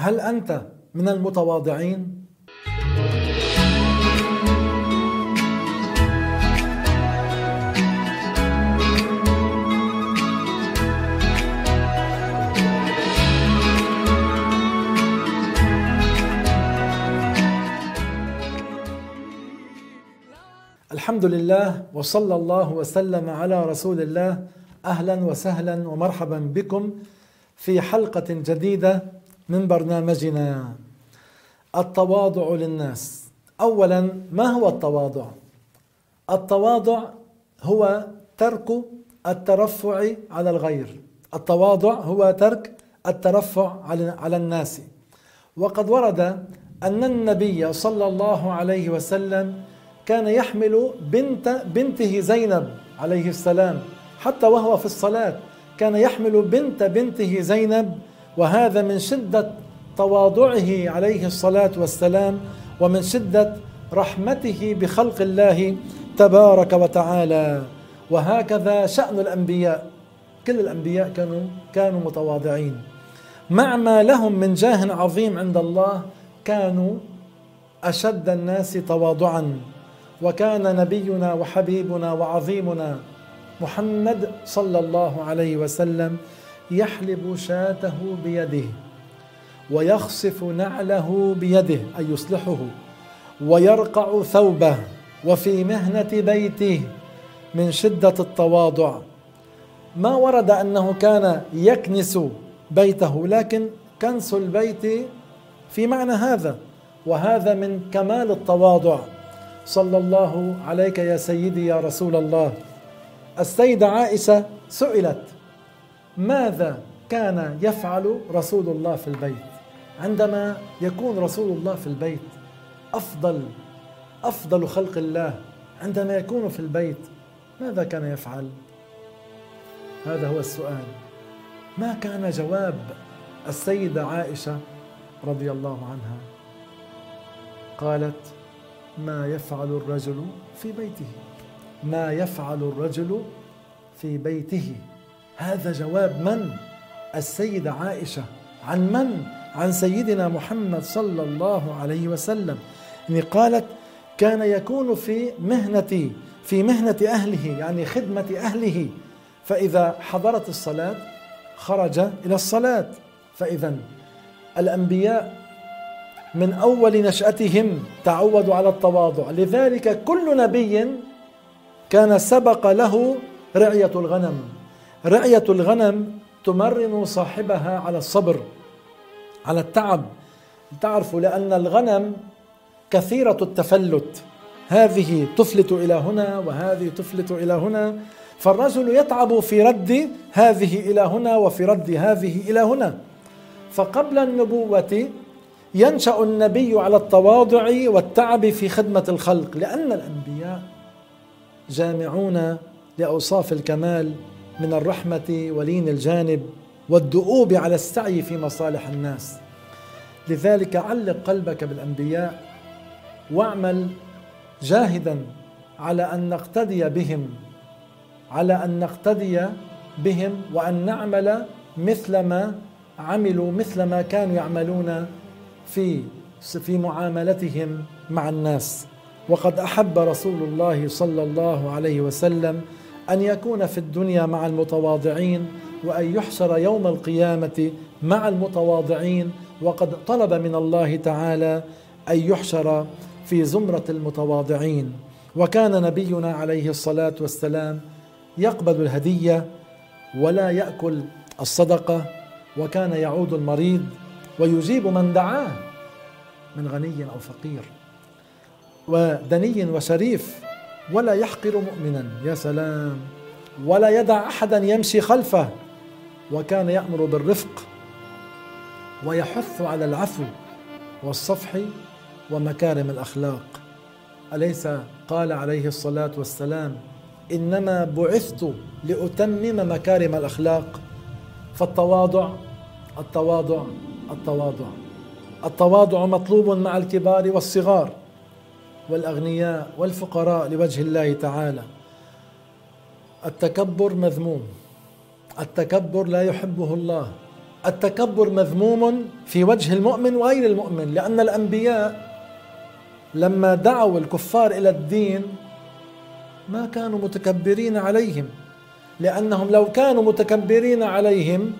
هل أنت من المتواضعين؟ الحمد لله وصلى الله وسلم على رسول الله. أهلا وسهلا ومرحبا بكم في حلقة جديدة من برنامجنا التواضع للناس. اولا ما هو التواضع؟ التواضع هو ترك الترفع على الغير. التواضع هو ترك الترفع على الناس. وقد ورد أن النبي صلى الله عليه وسلم كان يحمل بنت بنته زينب عليه السلام حتى وهو في الصلاة كان يحمل بنت بنته زينب وهذا من شدة تواضعه عليه الصلاة والسلام ومن شدة رحمته بخلق الله تبارك وتعالى. وهكذا شأن الأنبياء. كل الأنبياء كانوا كانوا متواضعين. مع ما لهم من جاه عظيم عند الله كانوا أشد الناس تواضعا. وكان نبينا وحبيبنا وعظيمنا محمد صلى الله عليه وسلم يحلب شاته بيده ويخصف نعله بيده أي يصلحه ويرقع ثوبه وفي مهنة بيته من شدة التواضع. ما ورد أنه كان يكنس بيته لكن كنس البيت في معنى هذا وهذا من كمال التواضع. صلى الله عليك يا سيدي يا رسول الله. السيدة عائشة سئلت ماذا كان يفعل رسول الله في البيت؟ عندما يكون رسول الله في البيت أفضل أفضل خلق الله عندما يكون في البيت ماذا كان يفعل؟ هذا هو السؤال. ما كان جواب السيدة عائشة رضي الله عنها؟ قالت ما يفعل الرجل في بيته. ما يفعل الرجل في بيته. هذا جواب من؟ السيدة عائشة. عن من؟ عن سيدنا محمد صلى الله عليه وسلم. يعني قالت كان يكون في مهنة في مهنة أهله يعني خدمة أهله. فإذا حضرت الصلاة خرج إلى الصلاة. فإذا الأنبياء من أول نشأتهم تعودوا على التواضع. لذلك كل نبي كان سبق له رعية الغنم. رعيه الغنم تمرن صاحبها على الصبر على التعب. تعرفوا لأن الغنم كثيرة التفلت. هذه تفلت إلى هنا وهذه تفلت إلى هنا. فالرجل يتعب في رد هذه إلى هنا وفي رد هذه إلى هنا. فقبل النبوة ينشأ النبي على التواضع والتعب في خدمة الخلق لأن الأنبياء جامعون لأوصاف الكمال. من الرحمة ولين الجانب والدؤوب على السعي في مصالح الناس. لذلك علق قلبك بالأنبياء واعمل جاهدا على أن نقتدي بهم على أن نقتدي بهم وأن نعمل مثل ما عملوا مثل ما كانوا يعملون في في معاملتهم مع الناس. وقد أحب رسول الله صلى الله عليه وسلم أن يكون في الدنيا مع المتواضعين وأن يحشر يوم القيامة مع المتواضعين. وقد طلب من الله تعالى أن يحشر في زمرة المتواضعين. وكان نبينا عليه الصلاة والسلام يقبل الهدية ولا يأكل الصدقة وكان يعود المريض ويجيب من دعاه من غني أو فقير. ودني وشريف ولا يحقر مؤمنا يا سلام. ولا يدع أحدا يمشي خلفه. وكان يأمر بالرفق ويحث على العفو والصفح ومكارم الأخلاق. أليس؟ قال عليه الصلاة والسلام إنما بعثت لأتمم مكارم الأخلاق. فالتواضع التواضع التواضع. التواضع مطلوب مع الكبار والصغار. والأغنياء والفقراء لوجه الله تعالى. التكبر مذموم. التكبر لا يحبه الله. التكبر مذموم في وجه المؤمن وغير المؤمن لأن الأنبياء لما دعوا الكفار إلى الدين ما كانوا متكبرين عليهم. لأنهم لو كانوا متكبرين عليهم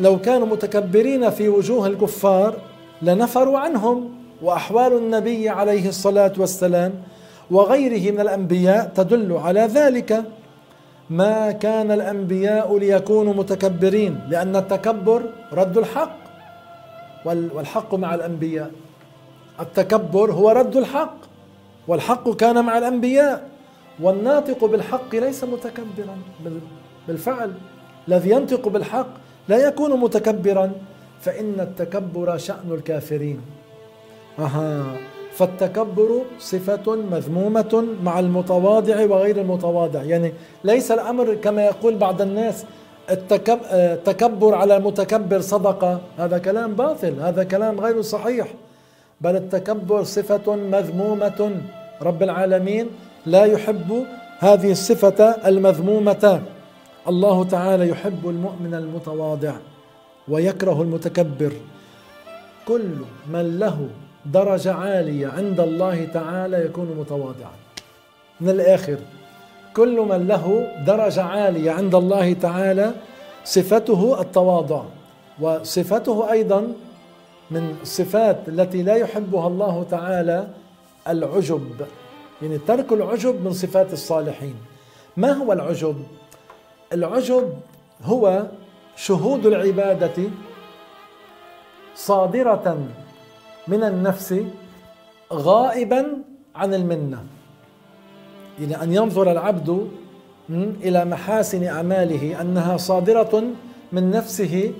لو كانوا متكبرين في وجوه الكفار لنفروا عنهم. وأحوال النبي عليه الصلاة والسلام وغيره من الأنبياء تدل على ذلك. ما كان الأنبياء ليكونوا متكبرين لأن التكبر رد الحق والحق مع الأنبياء. التكبر هو رد الحق والحق كان مع الأنبياء. والناطق بالحق ليس متكبرا بالفعل. الذي ينطق بالحق لا يكون متكبرا. فإن التكبر شأن الكافرين. أها. فالتكبر صفة مذمومة مع المتواضع وغير المتواضع. يعني ليس الأمر كما يقول بعض الناس التكبر على المتكبر صدقة. هذا كلام باطل هذا كلام غير صحيح. بل التكبر صفة مذمومة. رب العالمين لا يحب هذه الصفة المذمومة. الله تعالى يحب المؤمن المتواضع ويكره المتكبر. كل من له درجة عالية عند الله تعالى يكون متواضعا. من الآخر كل من له درجة عالية عند الله تعالى صفته التواضع وصفته أيضا من الصفات التي لا يحبها الله تعالى العجب يعني ترك العجب من صفات الصالحين. ما هو العجب؟ العجب هو شهود العبادة صادرة من النفس غائبا عن المنة. يعني أن ينظر العبد إلى محاسن أعماله أنها صادرة من نفسه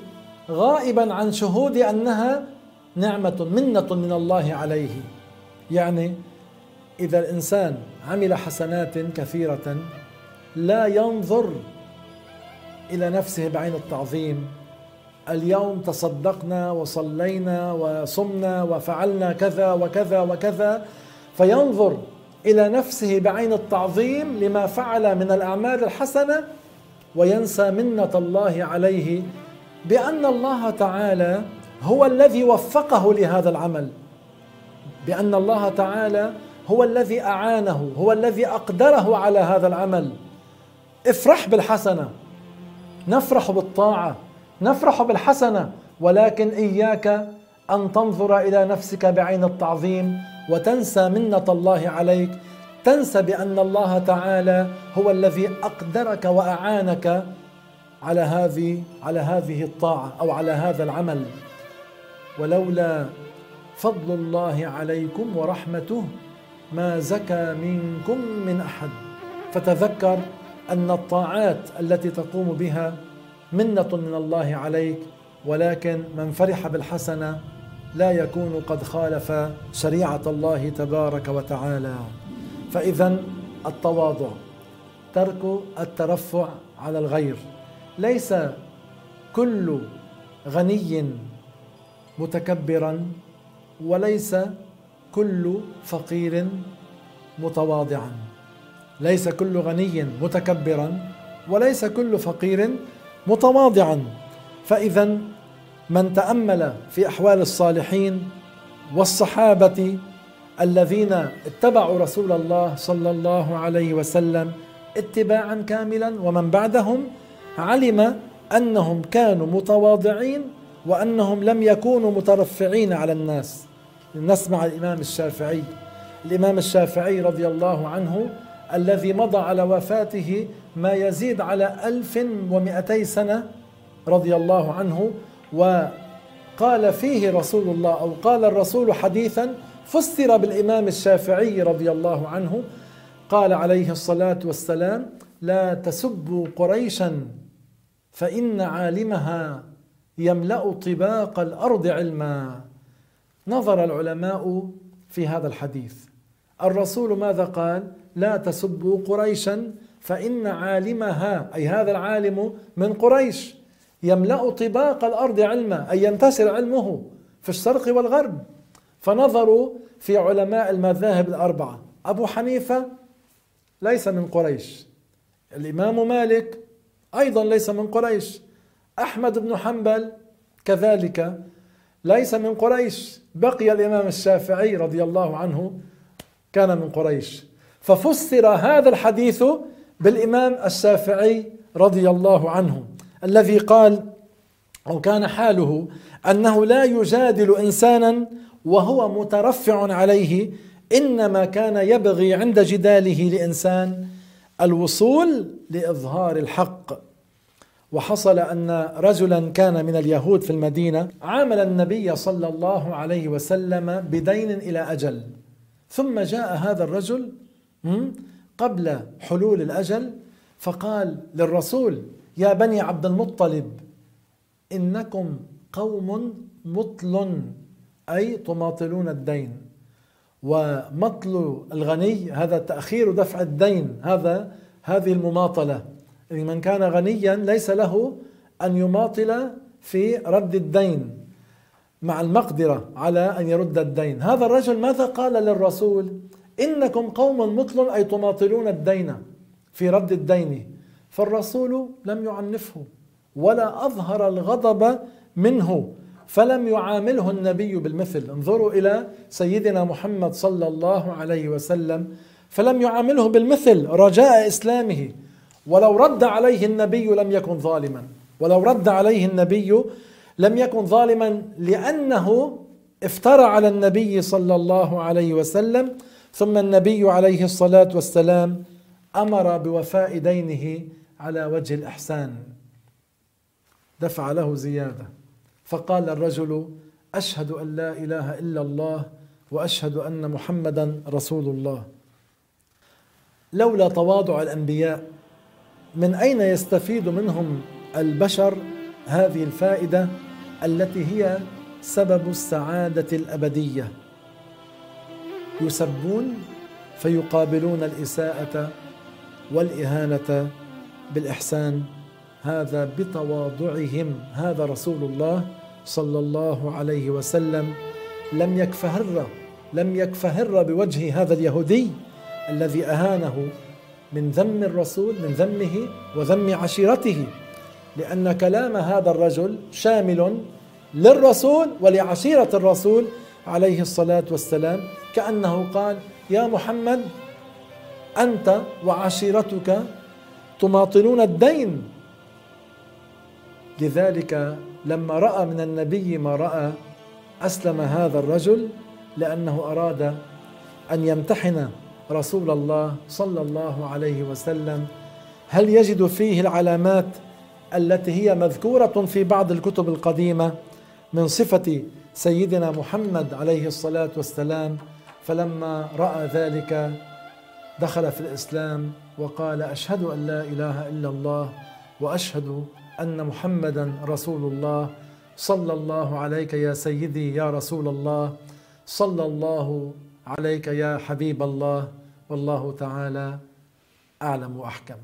غائبا عن شهود أنها نعمة منة من الله عليه. يعني إذا الإنسان عمل حسنات كثيرة لا ينظر إلى نفسه بعين التعظيم اليوم تصدقنا وصلينا وصمنا وفعلنا كذا وكذا وكذا. فينظر إلى نفسه بعين التعظيم لما فعل من الأعمال الحسنة وينسى منة الله عليه بأن الله تعالى هو الذي وفقه لهذا العمل. بأن الله تعالى هو الذي أعانه هو الذي أقدره على هذا العمل. افرح بالحسنة نفرح بالطاعة. نفرح بالحسنة ولكن إياك أن تنظر إلى نفسك بعين التعظيم وتنسى منة الله عليك. تنسى بأن الله تعالى هو الذي أقدرك وأعانك على هذه على هذه الطاعة أو على هذا العمل. ولولا فضل الله عليكم ورحمته ما زكى منكم من أحد. فتذكر أن الطاعات التي تقوم بها منة من الله عليك ولكن من فرح بالحسنة لا يكون قد خالف شريعة الله تبارك وتعالى. فإذا التواضع ترك الترفع على الغير. ليس كل غني متكبرا وليس كل فقير متواضعا. ليس كل غني متكبرا وليس كل فقير متواضعا. فاذا من تأمل في أحوال الصالحين والصحابة الذين اتبعوا رسول الله صلى الله عليه وسلم اتباعا كاملا ومن بعدهم علم أنهم كانوا متواضعين وأنهم لم يكونوا مترفعين على الناس. نسمع الإمام الشافعي. الإمام الشافعي رضي الله عنه الذي مضى على وفاته ما يزيد على ألف ومئتي سنة رضي الله عنه وقال فيه رسول الله أو قال الرسول حديثا فسر بالإمام الشافعي رضي الله عنه قال عليه الصلاة والسلام لا تسبوا قريشا فإن عالمها يملأ طباق الأرض علما. نظر العلماء في هذا الحديث. الرسول ماذا قال؟ لا تسبوا قريشا فإن عالمها أي هذا العالم من قريش يملأ طباق الأرض علما أي ينتشر علمه في الشرق والغرب. فنظروا في علماء المذاهب الأربعة. أبو حنيفة ليس من قريش. الإمام مالك أيضا ليس من قريش. أحمد بن حنبل كذلك ليس من قريش. بقي الإمام الشافعي رضي الله عنه كان من قريش. ففسر هذا الحديث بالإمام الشافعي رضي الله عنه الذي قال أو كان حاله أنه لا يجادل إنسانا وهو مترفع عليه إنما كان يبغي عند جداله لإنسان الوصول لإظهار الحق وحصل أن رجلا كان من اليهود في المدينة عامل النبي صلى الله عليه وسلم بدين إلى أجل ثم جاء هذا الرجل قبل حلول الأجل فقال للرسول يا بني عبد المطلب إنكم قوم مطل أي تماطلون الدين. ومطل الغني هذا تأخير دفع الدين هذا هذه المماطلة. من كان غنيا ليس له أن يماطل في رد الدين مع المقدرة على أن يرد الدين. هذا الرجل ماذا قال للرسول؟ إنكم قوم مطل أي تماطلون الدين في رد الدين. فالرسول لم يعنفه ولا أظهر الغضب منه فلم يعامله النبي بالمثل. انظروا إلى سيدنا محمد صلى الله عليه وسلم فلم يعامله بالمثل رجاء إسلامه. ولو رد عليه النبي لم يكن ظالما. ولو رد عليه النبي لم يكن ظالما لأنه افترى على النبي صلى الله عليه وسلم ثم النبي عليه الصلاة والسلام أمر بوفاء دينه على وجه الإحسان. دفع له زيادة. فقال الرجل أشهد أن لا إله إلا الله وأشهد أن محمدا رسول الله. لولا تواضع الأنبياء من أين يستفيد منهم البشر هذه الفائدة التي هي سبب السعادة الأبدية؟ يسبون فيقابلون الإساءة والإهانة بالإحسان. هذا بتواضعهم. هذا رسول الله صلى الله عليه وسلم. لم يكفهر لم يكفهر بوجه هذا اليهودي الذي أهانه من ذم الرسول من ذمه وذم عشيرته. لأن كلام هذا الرجل شامل للرسول ولعشيرة الرسول عليه الصلاة والسلام كأنه قال يا محمد أنت وعشيرتك تماطلون الدين. لذلك لما رأى من النبي ما رأى أسلم هذا الرجل لأنه أراد أن يمتحن رسول الله صلى الله عليه وسلم. هل يجد فيه العلامات التي هي مذكورة في بعض الكتب القديمة من صفة سيدنا محمد عليه الصلاة والسلام فلما رأى ذلك دخل في الإسلام وقال أشهد أن لا إله إلا الله وأشهد أن محمدا رسول الله. صلى الله عليك يا سيدي يا رسول الله. صلى الله عليك يا حبيب الله. والله تعالى أعلم وأحكم.